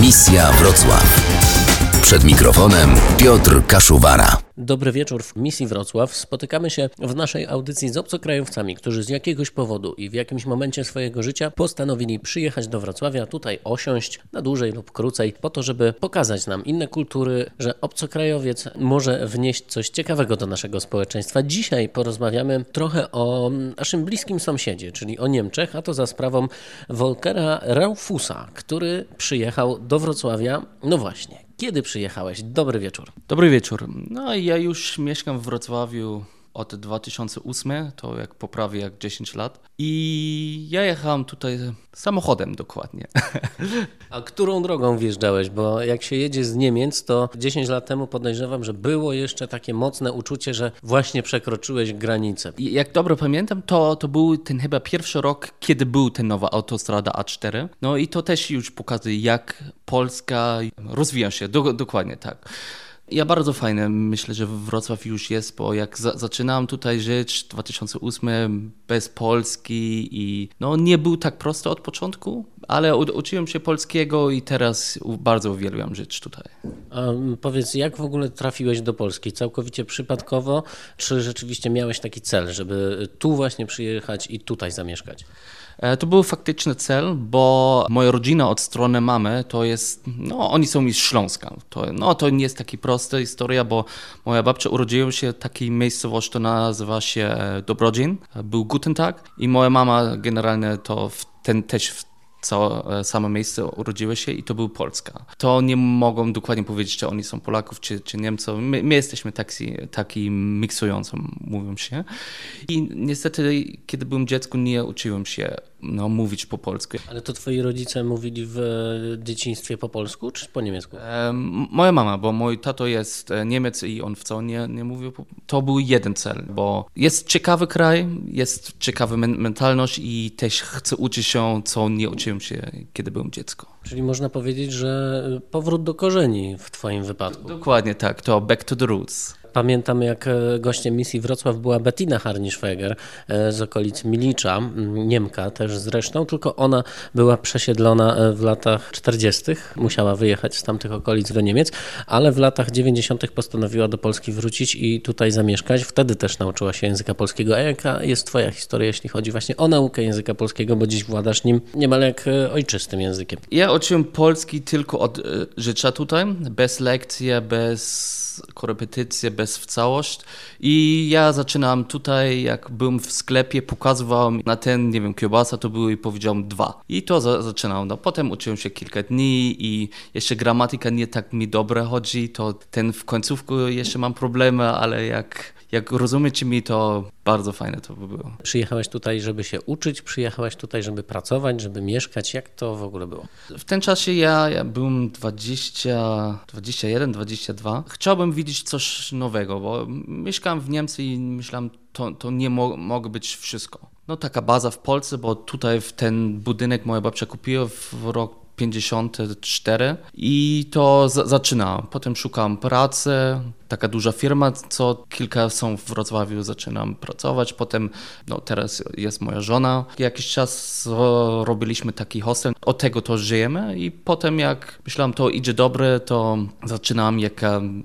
Misja Wrocław. Przed mikrofonem Piotr Kaszuwara. Dobry wieczór w misji Wrocław. Spotykamy się w naszej audycji z obcokrajowcami, którzy z jakiegoś powodu i w jakimś momencie swojego życia postanowili przyjechać do Wrocławia, tutaj osiąść na dłużej lub krócej, po to, żeby pokazać nam inne kultury, że obcokrajowiec może wnieść coś ciekawego do naszego społeczeństwa. Dzisiaj porozmawiamy trochę o naszym bliskim sąsiedzie, czyli o Niemczech, a to za sprawą Volkera Raufusa, który przyjechał do Wrocławia, no właśnie, kiedy przyjechałeś? Dobry wieczór. Dobry wieczór. No ja już mieszkam w Wrocławiu od 2008, to jak poprawię jak 10 lat. I ja jechałem tutaj samochodem dokładnie. A którą drogą wjeżdżałeś? Bo jak się jedzie z Niemiec, to 10 lat temu podejrzewam, że było jeszcze takie mocne uczucie, że właśnie przekroczyłeś granicę. I jak dobrze pamiętam, to, to był ten chyba pierwszy rok, kiedy był ten nowa autostrada A4. No i to też już pokazuje, jak Polska rozwija się. Do, dokładnie tak. Ja bardzo fajne myślę, że Wrocław już jest, bo jak za zaczynałem tutaj żyć w 2008 bez Polski i no nie był tak prosto od początku, ale uczyłem się polskiego i teraz bardzo uwielbiam żyć tutaj. A powiedz, jak w ogóle trafiłeś do Polski? Całkowicie przypadkowo, czy rzeczywiście miałeś taki cel, żeby tu właśnie przyjechać i tutaj zamieszkać? E, to był faktyczny cel, bo moja rodzina od strony mamy to jest, no oni są z Śląska. To, no to nie jest taka prosta historia, bo moja babcia urodziła się w takiej miejscowości, to nazywa się e, Dobrodzin, był Gutentag i moja mama generalnie to w ten też w co e, samo miejsce urodziły się i to był Polska. To nie mogą dokładnie powiedzieć, czy oni są Polaków, czy, czy Niemcy. My, my jesteśmy taki, taki miksującą, mówią się. I niestety, kiedy byłem dzieckiem, nie uczyłem się no, mówić po polsku. Ale to twoi rodzice mówili w dzieciństwie po polsku, czy po niemiecku? E, moja mama, bo mój tato jest e, Niemiec i on wcale nie, nie mówił. Po... To był jeden cel, bo jest ciekawy kraj, jest ciekawa mentalność i też chcę uczyć się, co nie uczyłem się, kiedy byłem dziecko. Czyli można powiedzieć, że powrót do korzeni w twoim wypadku. Dokładnie tak, to back to the roots. Pamiętam, jak e, gościem misji Wrocław była Bettina Harnischweger e, z okolic Milicza, Niemka też zresztą, tylko ona była przesiedlona e, w latach 40., musiała wyjechać z tamtych okolic do Niemiec, ale w latach 90. postanowiła do Polski wrócić i tutaj zamieszkać. Wtedy też nauczyła się języka polskiego. A jaka jest Twoja historia, jeśli chodzi właśnie o naukę języka polskiego, bo dziś władasz nim niemal jak ojczystym językiem? Ja uczyłem polski tylko od życia tutaj, bez lekcji, bez korepetycje, bez w całość. I ja zaczynam tutaj, jak byłem w sklepie, pokazywałem na ten, nie wiem, kiełbasa to były i powiedziałem dwa. I to za, zaczynam. No, potem uczyłem się kilka dni i jeszcze gramatyka nie tak mi dobrze chodzi, to ten w końcówku jeszcze mam problemy, ale jak jak rozumiecie mi, to bardzo fajne to by było. Przyjechałeś tutaj, żeby się uczyć, przyjechałeś tutaj, żeby pracować, żeby mieszkać. Jak to w ogóle było? W tym czasie ja, ja byłem 20, 21, 22. Chciałbym widzieć coś nowego, bo mieszkałem w Niemczech i myślałem, to, to nie mo mogło być wszystko. No taka baza w Polsce, bo tutaj w ten budynek moja babcia kupiła w rok 54 i to zaczynam. Potem szukam pracy, taka duża firma, co kilka są w Wrocławiu, zaczynam pracować. Potem, no teraz jest moja żona. Jakiś czas robiliśmy taki hostel, od tego to żyjemy i potem jak myślałem, to idzie dobre, to zaczynam jak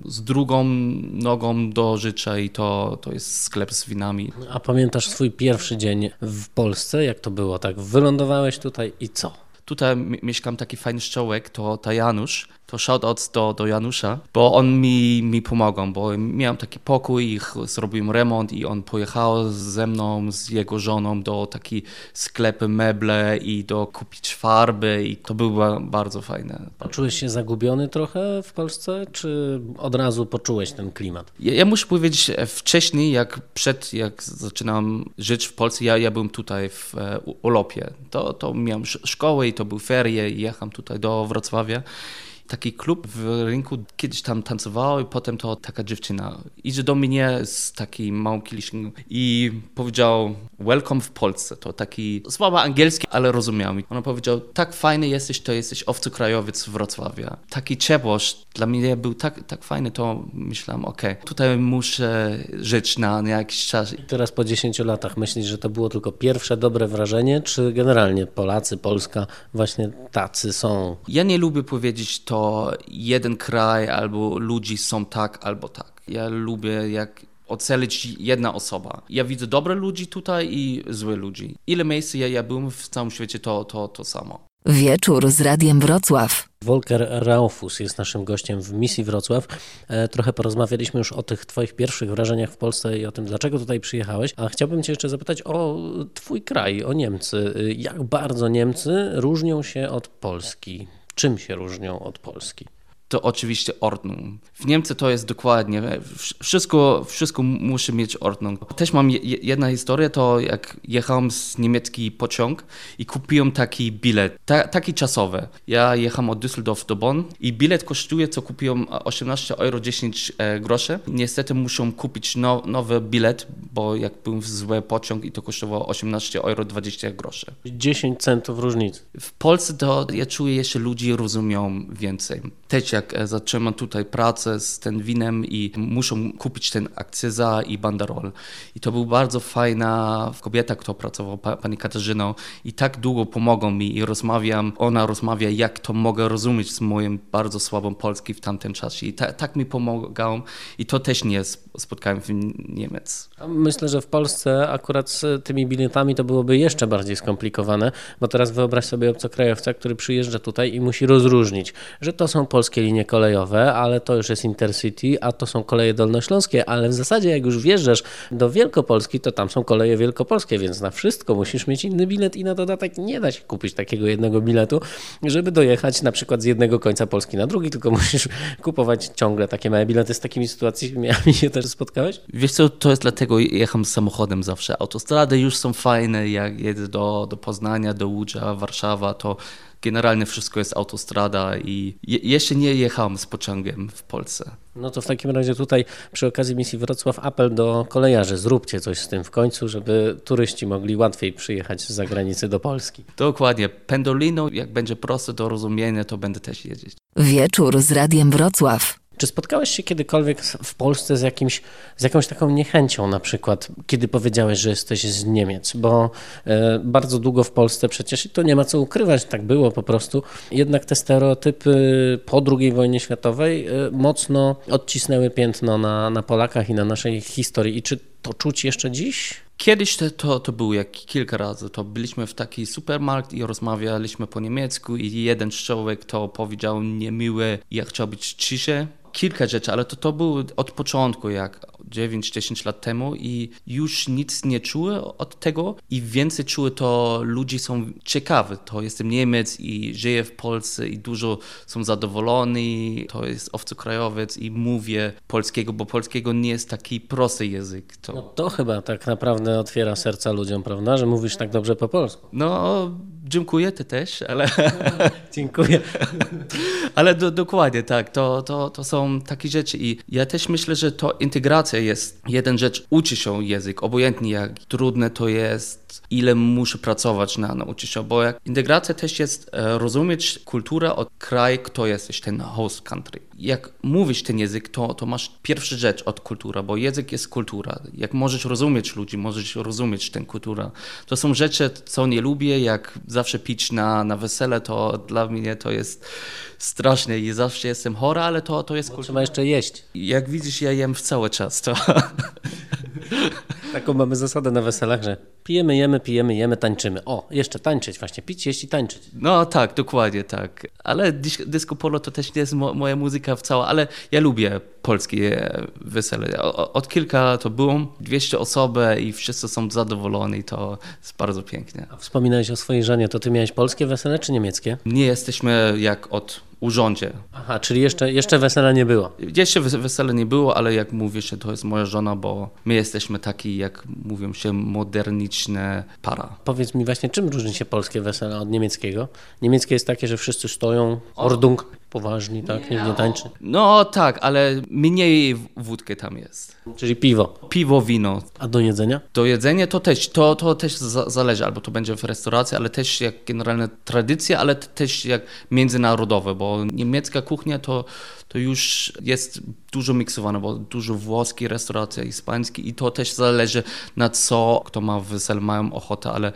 z drugą nogą do życia i to, to jest sklep z winami. A pamiętasz swój pierwszy dzień w Polsce? Jak to było? Tak wylądowałeś tutaj i co? Tutaj mieszkam taki fajny szczołek, to, to Janusz, to shoutout do, do Janusza, bo on mi, mi pomagał, bo miałem taki pokój i zrobiłem remont i on pojechał ze mną, z jego żoną do takiej sklepy meble i do kupić farby i to było bardzo fajne. Czułeś się zagubiony trochę w Polsce, czy od razu poczułeś ten klimat? Ja, ja muszę powiedzieć, e, wcześniej, jak przed, jak zaczynałem żyć w Polsce, ja, ja byłem tutaj w e, Ulopie. To, to miałem szkołę i to były ferie i jechałem tutaj do Wrocławia taki klub w rynku, kiedyś tam tancowało i potem to taka dziewczyna idzie do mnie z takim małym kieliszkiem i powiedział welcome w Polsce. To taki słabo angielski, ale rozumiał. Ona powiedział, tak fajny jesteś, to jesteś obcokrajowiec z Wrocławia. Taki ciepłość dla mnie był tak, tak fajny, to myślałem, okej, okay, tutaj muszę żyć na, na jakiś czas. I teraz po 10 latach myślisz, że to było tylko pierwsze dobre wrażenie, czy generalnie Polacy, Polska właśnie tacy są? Ja nie lubię powiedzieć to jeden kraj albo ludzi są tak albo tak. Ja lubię jak ocalić jedna osoba. Ja widzę dobre ludzi tutaj i złe ludzi. Ile miejsc ja, ja byłem w całym świecie, to, to, to samo. Wieczór z Radiem Wrocław. Volker Raufus jest naszym gościem w misji Wrocław. E, trochę porozmawialiśmy już o tych Twoich pierwszych wrażeniach w Polsce i o tym, dlaczego tutaj przyjechałeś. A chciałbym Cię jeszcze zapytać o Twój kraj, o Niemcy. Jak bardzo Niemcy różnią się od Polski? Czym się różnią od Polski? To oczywiście Ordnung. W Niemczech to jest dokładnie, wszystko, wszystko musi mieć Ordnung. Też mam jedna historia, to jak jechałem z niemiecki pociąg i kupiłem taki bilet, ta, taki czasowy. Ja jechałem od Düsseldorf do Bonn i bilet kosztuje, co kupiłem 18 euro 10 e, groszy. Niestety muszę kupić now, nowy bilet, bo jak byłem w zły pociąg i to kosztowało 18 euro 20 groszy. 10 centów różnicy. W Polsce to ja czuję jeszcze ludzi rozumią więcej. Też jak jak e, zaczynam tutaj pracę z tym winem i muszą kupić ten akcyza i banderol. I to był bardzo fajna kobieta, która pracowała, pani Katarzyną i tak długo pomogą mi i rozmawiam, ona rozmawia, jak to mogę rozumieć z moim bardzo słabym polski w tamtym czasie. I ta, tak mi pomagał i to też nie spotkałem w Niemiec. Myślę, że w Polsce akurat z tymi biletami to byłoby jeszcze bardziej skomplikowane, bo teraz wyobraź sobie obcokrajowca, który przyjeżdża tutaj i musi rozróżnić, że to są polskie linie kolejowe, ale to już jest Intercity, a to są koleje dolnośląskie, ale w zasadzie jak już wjeżdżasz do Wielkopolski, to tam są koleje wielkopolskie, więc na wszystko musisz mieć inny bilet i na dodatek nie da się kupić takiego jednego biletu, żeby dojechać na przykład z jednego końca Polski na drugi, tylko musisz kupować ciągle takie małe bilety. Z takimi sytuacjami się też spotkałeś? Wiesz co, to jest dlatego jecham samochodem zawsze. Autostrady już są fajne, jak jedę do, do Poznania, do Łódźa, Warszawa, to generalnie wszystko jest autostrada i je, jeszcze nie jechałem z pociągiem w Polsce. No to w takim razie tutaj przy okazji misji Wrocław apel do kolejarzy. Zróbcie coś z tym w końcu, żeby turyści mogli łatwiej przyjechać z zagranicy do Polski. Dokładnie. Pendolino, jak będzie proste do rozumienia, to będę też jeździć. Wieczór z Radiem Wrocław. Czy spotkałeś się kiedykolwiek w Polsce z, jakimś, z jakąś taką niechęcią, na przykład, kiedy powiedziałeś, że jesteś z Niemiec? Bo e, bardzo długo w Polsce przecież, i to nie ma co ukrywać, tak było po prostu, jednak te stereotypy po II wojnie światowej e, mocno odcisnęły piętno na, na Polakach i na naszej historii. I czy to czuć jeszcze dziś? Kiedyś to, to, to było jak kilka razy. To byliśmy w taki supermarkt i rozmawialiśmy po niemiecku i jeden człowiek to powiedział niemiłe, jak chciał być ciszej kilka rzeczy, ale to, to było od początku, jak 9-10 lat temu i już nic nie czuły od tego i więcej czuły to ludzie są ciekawi. To jestem Niemiec i żyję w Polsce i dużo są zadowoleni. To jest obcokrajowiec i mówię polskiego, bo polskiego nie jest taki prosty język. To... No to chyba tak naprawdę otwiera serca ludziom, prawda, że mówisz tak dobrze po polsku. No, dziękuję, ty też, ale... Dziękuję. ale do, dokładnie tak, to, to, to są takie rzeczy i ja też myślę, że to integracja jest jeden rzecz, uczy się język, obojętnie jak trudne to jest, ile muszę pracować na nauczyć się, bo jak integracja też jest e, rozumieć kulturę od kraju, kto jesteś, ten host country. Jak mówisz ten język, to, to masz pierwsza rzecz od kultury, bo język jest kultura. Jak możesz rozumieć ludzi, możesz rozumieć tę kulturę. To są rzeczy, co nie lubię, jak zawsze pić na, na wesele, to dla mnie to jest straszne i zawsze jestem chora, ale to, to jest kultura. Trzeba jeszcze jeść. Jak widzisz, ja jem w cały czas. To... Taką mamy zasadę na weselach, że pijemy, jemy, pijemy, jemy, tańczymy. O, jeszcze tańczyć właśnie, pić, jeść i tańczyć. No tak, dokładnie tak. Ale disco polo to też nie jest mo moja muzyka w cała, ale ja lubię polskie wesele. Od kilka to było, 200 osoby i wszyscy są zadowoleni, to jest bardzo pięknie. A wspominałeś o swojej żonie, to ty miałeś polskie wesele czy niemieckie? Nie jesteśmy jak od urządzie. Aha, czyli jeszcze, jeszcze wesela nie było? Jeszcze wesele nie było, ale jak mówię się, to jest moja żona, bo my jesteśmy taki, jak mówią się, moderniczne para. Powiedz mi właśnie, czym różni się polskie wesele od niemieckiego? Niemieckie jest takie, że wszyscy stoją, ordung. Poważni, tak? Nie, nie tańczy. No tak, ale mniej wódki tam jest. Czyli piwo. Piwo, wino. A do jedzenia? Do jedzenia to też, to, to też za, zależy, albo to będzie w restauracji, ale też jak generalna tradycja, ale też jak międzynarodowe, bo niemiecka kuchnia to, to już jest dużo miksowane, bo dużo włoskiej restauracji, hiszpańskiej i to też zależy na co kto ma wesel, mają ochotę, ale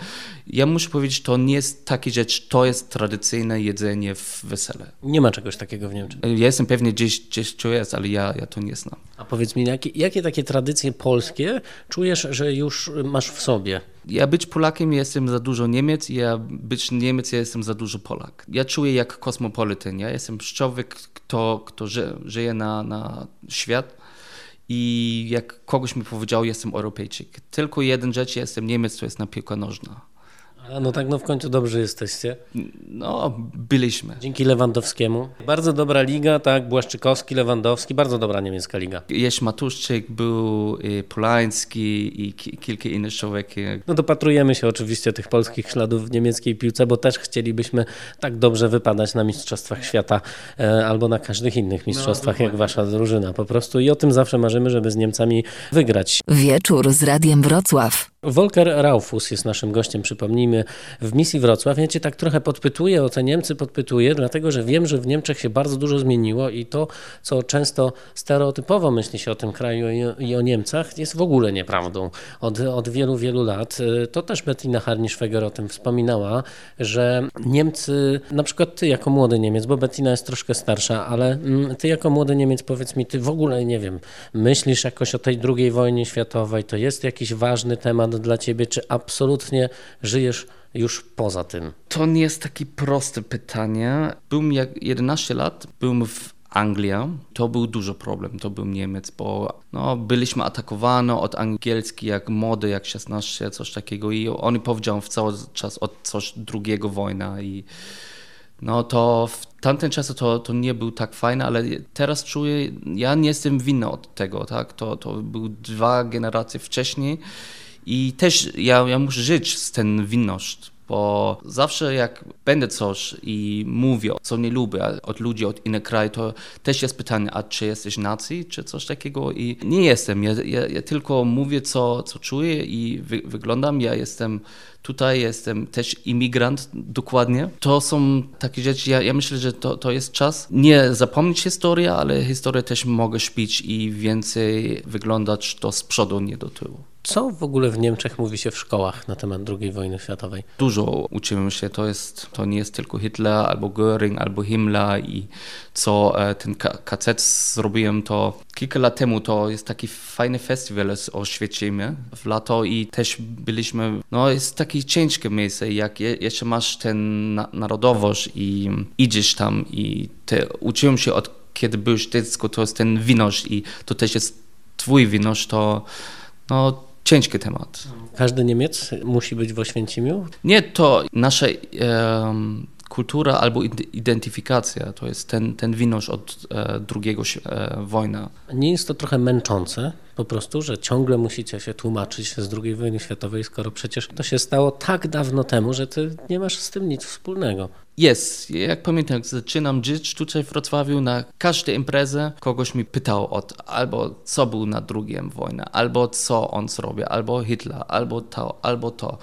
ja muszę powiedzieć, to nie jest takie rzecz, to jest tradycyjne jedzenie w wesele. Nie ma czegoś takiego w Niemczech. Ja jestem pewnie gdzieś, gdzieś to jest, ale ja, ja to nie znam. A powiedz mi, jakie, jakie takie tradycje polskie czujesz, że już masz w sobie? Ja być Polakiem jestem za dużo Niemiec, ja być Niemiec ja jestem za dużo Polak. Ja czuję jak kosmopolitan, ja jestem człowiek, kto, kto ży, żyje na, na świat i jak kogoś mi powiedział, jestem Europejczyk. Tylko jeden rzecz, jestem Niemiec, to jest na piłka nożna. A no tak, no w końcu dobrze jesteście. No, byliśmy. Dzięki Lewandowskiemu. Bardzo dobra liga, tak, Błaszczykowski, Lewandowski, bardzo dobra niemiecka liga. Jest Matuszczyk, był y, Polański i ki kilka innych człowiek. No dopatrujemy się oczywiście tych polskich śladów w niemieckiej piłce, bo też chcielibyśmy tak dobrze wypadać na Mistrzostwach Świata e, albo na każdych innych mistrzostwach, jak wasza drużyna po prostu. I o tym zawsze marzymy, żeby z Niemcami wygrać. Wieczór z Radiem Wrocław. Volker Raufus jest naszym gościem, przypomnijmy, w misji Wrocław. Ja cię tak trochę podpytuję o te Niemcy, podpytuję, dlatego że wiem, że w Niemczech się bardzo dużo zmieniło i to, co często stereotypowo myśli się o tym kraju i- o Niemcach, jest w ogóle nieprawdą. Od, od wielu, wielu lat. Y, To też Bettina Harnischweger o tym wspominała, że Niemcy, na przykład ty jako młody Niemiec, bo Bettina jest troszkę starsza, ale mm, ty jako młody Niemiec, powiedz mi, ty w ogóle, nie wiem, myślisz jakoś o tej II wojnie światowej, to jest jakiś ważny temat dla ciebie, czy absolutnie żyjesz już poza tym? To nie jest takie proste pytanie. Byłem jak 11 lat, byłem w Anglii. To był duży problem, to był Niemiec, bo no, byliśmy atakowani od angielski jak młody, jak 16, coś takiego i oni powiedział w cały czas od coś drugiego wojna i no to w tamten czas to, to nie był tak fajne, ale teraz czuję, ja nie jestem winny od tego, tak? To, to były dwa generacje wcześniej i też ja, ja muszę żyć z ten winność, bo zawsze jak będę coś i mówię, co nie lubię od ludzi od innych krajów, to też jest pytanie, a czy jesteś nacji, czy coś takiego? I nie jestem, ja, ja, ja tylko mówię, co, co czuję i wy, wyglądam, ja jestem Tutaj jestem też imigrant, dokładnie. To są takie rzeczy, ja, ja myślę, że to, to jest czas nie zapomnieć historii, ale historię też mogę śpić i więcej wyglądać to z przodu, nie do tyłu. Co w ogóle w Niemczech mówi się w szkołach na temat II wojny światowej? Dużo uczymy się, to, jest, to nie jest tylko Hitler, albo Göring, albo Himmler i co e, ten KZ zrobiłem, to kilka lat temu to jest taki fajny festiwal z Oświecimy w lato i też byliśmy, no jest takie ciężkie miejsce, jak je, jeszcze masz ten na, narodowość i idziesz tam i te, uczyłem się od kiedy byłeś dziecko, to jest ten winosz i to też jest twój winosz, to no ciężki temat. Każdy Niemiec musi być w Oświęcimiu? Nie to nasza em, kultura albo id- identyfikacja, to jest ten, ten winosz od e, drugiego e, wojny. Nie jest to trochę męczące po prostu, że ciągle musicie się tłumaczyć z II wojny światowej, skoro przecież to się stało tak dawno temu, że ty nie masz z tym nic wspólnego. Jest, jak pamiętam, jak zaczynam żyć tutaj w Wrocławiu, na każdej imprezie kogoś mi pytał od albo co był na drugiej wojnie, albo co on zrobił, albo Hitler, albo to, albo to.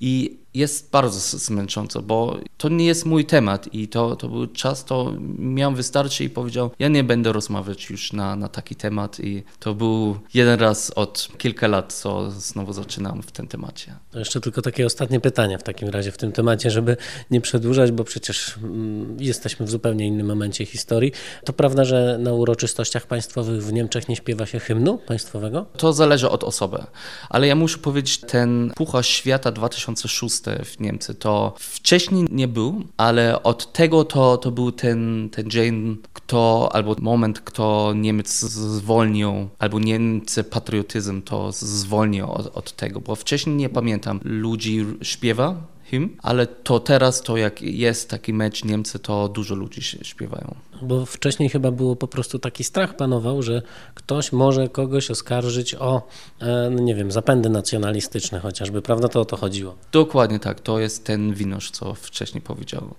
I jest bardzo zmęczące, bo to nie jest mój temat i to, to był czas, to miałem wystarczy i powiedział, ja nie będę rozmawiać już na, na taki temat i to był jeden raz od kilka lat, co znowu zaczynam w tym temacie. To jeszcze tylko takie ostatnie pytanie w takim razie w tym temacie, żeby nie przedłużać, bo przecież mm, jesteśmy w zupełnie innym momencie historii. To prawda, że na uroczystościach państwowych w Niemczech nie śpiewa się hymnu państwowego? To zależy od osoby, ale ja muszę powiedzieć, ten Puchar Świata 2006 w Niemcy, to wcześniej nie był, ale od tego to, to był ten, ten dzień, kto, albo moment, kto Niemiec zwolnił, albo Niemcy patriotyzm to zwolnił od, od tego, bo wcześniej nie pamiętam, ludzi śpiewa hymn, ale to teraz, to jak jest taki mecz Niemcy, to dużo ludzi się śpiewają. Bo wcześniej chyba było po prostu taki strach panował, że ktoś może kogoś oskarżyć o, e, no nie wiem, zapędy nacjonalistyczne chociażby, prawda? To o to chodziło. Dokładnie tak, to jest ten winosz, co wcześniej powiedziałem.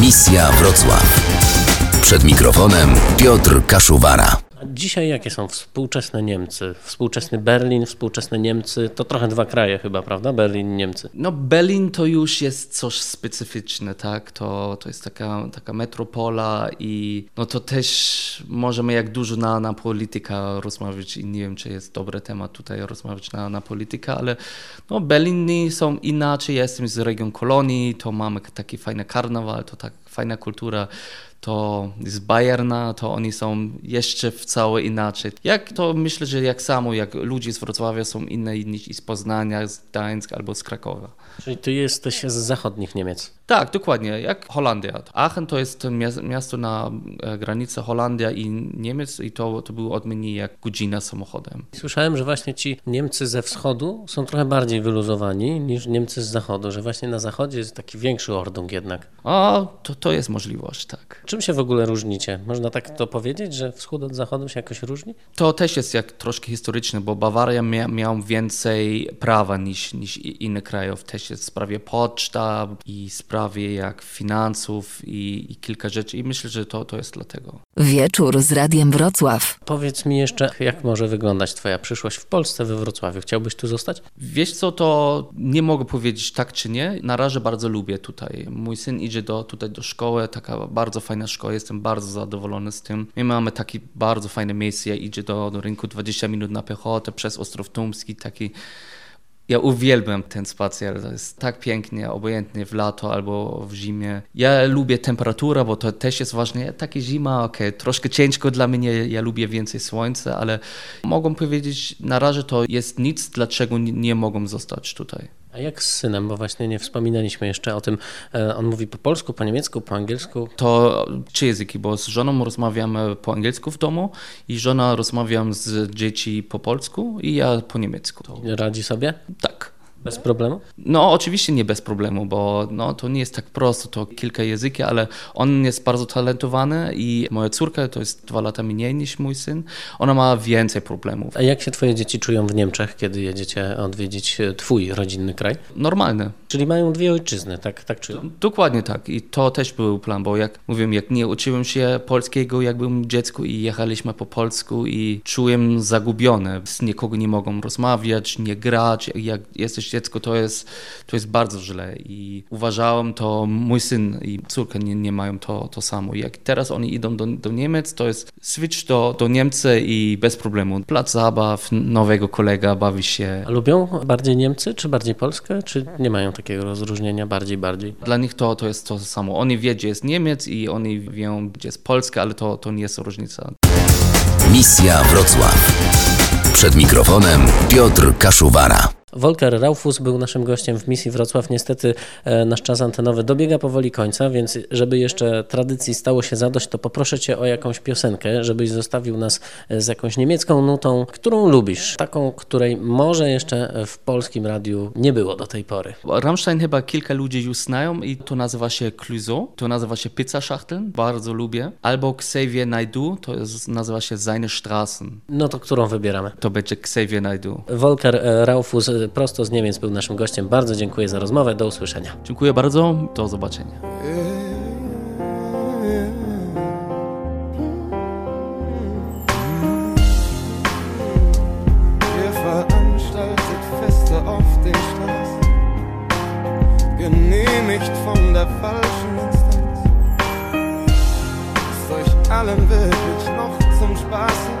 Misja Wrocław. Przed mikrofonem Piotr Kaszuwara. Dzisiaj jakie są współczesne Niemcy? Współczesny Berlin, współczesne Niemcy, to trochę dwa kraje chyba, prawda? Berlin Niemcy. No Berlin to już jest coś specyficzne, tak? To, to jest taka, taka metropola i no to też możemy jak dużo na, na polityka rozmawiać i nie wiem, czy jest dobry temat tutaj rozmawiać na, na politykę, ale no Berliny są inaczej, ja jestem z regionu Kolonii, to mamy taki fajny karnawal, to tak fajna kultura, to z Bayerna, to oni są jeszcze w całe inaczej. Jak to myślę, że jak samo, jak ludzie z Wrocławia są inne niż z Poznania, z Gdańska albo z Krakowa. Czyli ty jesteś z zachodnich Niemiec. Tak, dokładnie, jak Holandia. Aachen to jest miasto na e, granicy Holandia i Niemiec i to, to było od jak godzina samochodem. Słyszałem, że właśnie ci Niemcy ze wschodu są trochę bardziej wyluzowani niż Niemcy z zachodu, że właśnie na zachodzie jest taki większy ordung jednak. A, to, to jest możliwość, tak. Czym się w ogóle różnicie? Można tak to powiedzieć, że wschód od zachodu się jakoś różni? To też jest jak troszkę historyczne, bo Bawaria mia, miał więcej prawa niż, niż inne kraje. Też jest w sprawie poczta i sprawie jak finansów i, i kilka rzeczy i myślę, że to, to jest dlatego. Wieczór z Radiem Wrocław. Powiedz mi jeszcze, jak może wyglądać Twoja przyszłość w Polsce, we Wrocławiu? Chciałbyś tu zostać? Wiesz co, to nie mogę powiedzieć tak czy nie. Na razie bardzo lubię tutaj. Mój syn idzie do, tutaj do szkoły, taka bardzo fajna szkoła, jestem bardzo zadowolony z tym. My mamy takie bardzo fajne miejsce, idzie do, do rynku 20 minut na piechotę przez Ostrów Tumski, taki ja uwielbiam ten spacer, to jest tak pięknie, obojętnie w lato albo w zimie. Ja lubię temperaturę, bo to też jest ważne. Takie zima, ok, troszkę ciężko dla mnie, ja lubię więcej słońca, ale mogą powiedzieć, na razie to jest nic, dlaczego nie, mogą zostać tutaj. A jak z synem, bo właśnie nie wspominaliśmy jeszcze o tym, e, on mówi po polsku, po niemiecku, po angielsku. To trzy języki, bo z żoną rozmawiamy po angielsku w domu i żona rozmawiam z dzieci po polsku i ja po niemiecku. Radzi sobie? Tak. Bez problemu? No, oczywiście nie bez problemu, bo no, to nie jest tak prosto, to kilka języki, ale on jest bardzo talentowany i moja córka to jest dwa lata mniej niż mój syn. Ona ma więcej problemów. A jak się twoje dzieci czują w Niemczech, kiedy jedziecie odwiedzić twój rodzinny kraj? Normalne. Czyli mają dwie ojczyzny, tak, tak czują? Dokładnie tak i to też był plan, bo jak mówię, jak nie uczyłem się polskiego, jak byłem dziecku i jechaliśmy po polsku i czułem zagubione. Z nikogo nie mogą rozmawiać, nie grać. Jak jesteś dziecko, to jest, to jest bardzo źle i uważałem to, mój syn i córka nie, nie mają to, to samo. Jak teraz oni idą do, do Niemiec, to jest switch do, do Niemcy i bez problemu. Plac zabaw, nowego kolega, bawi się. A lubią bardziej Niemcy, czy bardziej Polskę, czy nie mają takiego rozróżnienia bardziej, bardziej? Dla nich to, to jest to samo. Oni wie, gdzie jest Niemiec i oni wiedzą, gdzie jest Polska, ale to, to nie jest różnica. Misja Wrocław. Przed mikrofonem Piotr Kaszuwara. Volker Raufus był naszym gościem w misji Wrocław. Niestety e, nasz czas antenowy dobiega powoli końca, więc żeby jeszcze tradycji stało się zadość, to poproszę Cię o jakąś piosenkę, żebyś zostawił nas e, z jakąś niemiecką nutą, którą lubisz, taką, której może jeszcze w polskim radiu nie było do tej pory. Rammstein chyba kilka ludzi już znają i to nazywa się Clouseau, to nazywa się Pizza Schachteln, bardzo lubię. Albo Xavier Naidoo, to jest, nazywa się Seine Straßen. No to którą wybieramy? To będzie Xavier Naidoo. Volker Raufus prosto z Niemiec był naszym gościem. Bardzo dziękuję za rozmowę. Do usłyszenia. Dziękuję bardzo. Do zobaczenia. Ihr veranstaltet Feste auf den Straßen, genehmigt von der falschen Instanz. Ist euch allen wirklich noch zum Spaßen?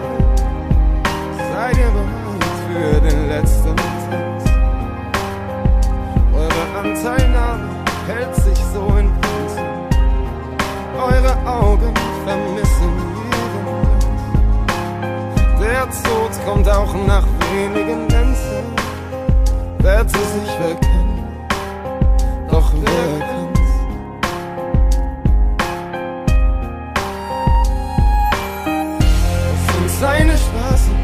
Seid ihr bereit für den letzten Anteilnahme hält sich so in Grenzen. Eure Augen vermissen jeden. Der Tod kommt auch nach wenigen Grenzen. Wer zu sich wer kann, doch wer kann's? Es sind seine Straßen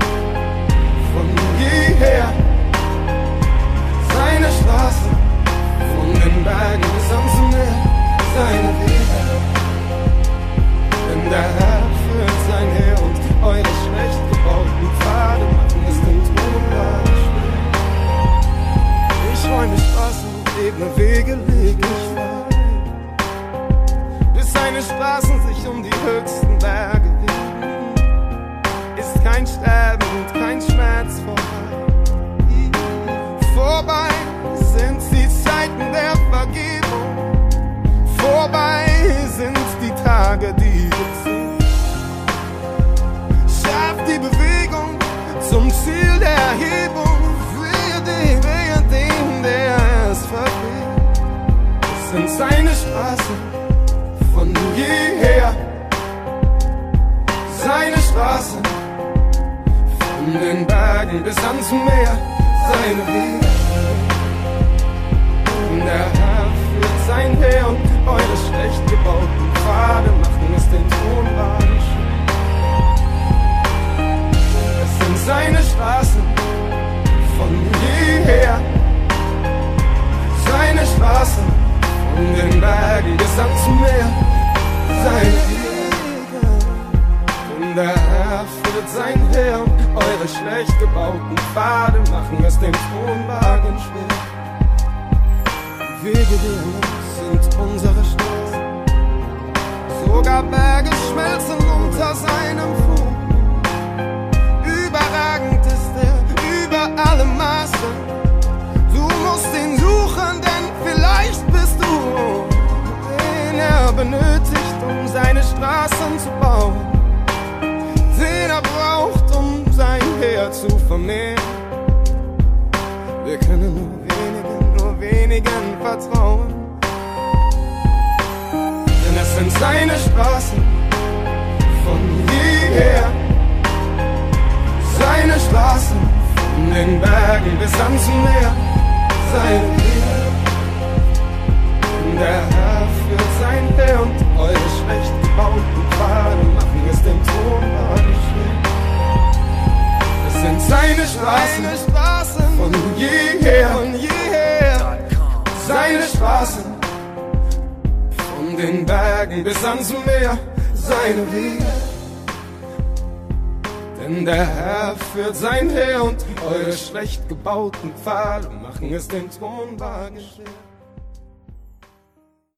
von jeher. den Bergen ans Meer, seine Wege. Denn der Herr führt sein Heer und eure schlecht gebauten Pfade machen es den Tonlage schwer. Ich räume Straßen und ebene Wege leg ich. Bis seine Straßen sich um die höchsten Berge winden, ist kein Sterben und kein Schmerz vorbei sind die Tage, die wir ziehen. Schafft die Bewegung zum Ziel der Erhebung für den, wehe dem, der es verfehlt. Es sind seine Straßen von jeher, seine Straßen von den Bergen bis ans Meer, seine Wege. Der Heer und eure schlecht gebauten Pfade machen es den Thronwagen schwer. Es sind seine Straßen von jeher, seine Straßen von den Bergen bis ans Meer, seine Wege. Herr führt sein Heer und eure schlecht gebauten Pfade machen es den Thronwagen schwer. Wege der sind unsere Straßen. Sogar Berge schmelzen unter seinem Fuß. Überragend ist er über alle Maße. Du musst ihn suchen, denn vielleicht bist du, den er benötigt, um seine Straßen zu bauen. Den er braucht, um sein Heer zu vermehren. Wir können nur wenigen, nur wenigen vertrauen. Es sind seine Straßen von jeher. Seine Straßen von den Bergen bis ans Meer. Seine Wege. Der Herr führt sein Heer und eure schlecht gebauten Pfade machen es dem Thronwagen schwer. Es sind seine Straßen, bis ans Meer, seine Wege. Denn der Herr führt sein Heer und eure schlecht gebauten Pfade machen es den Thronwagen schwer.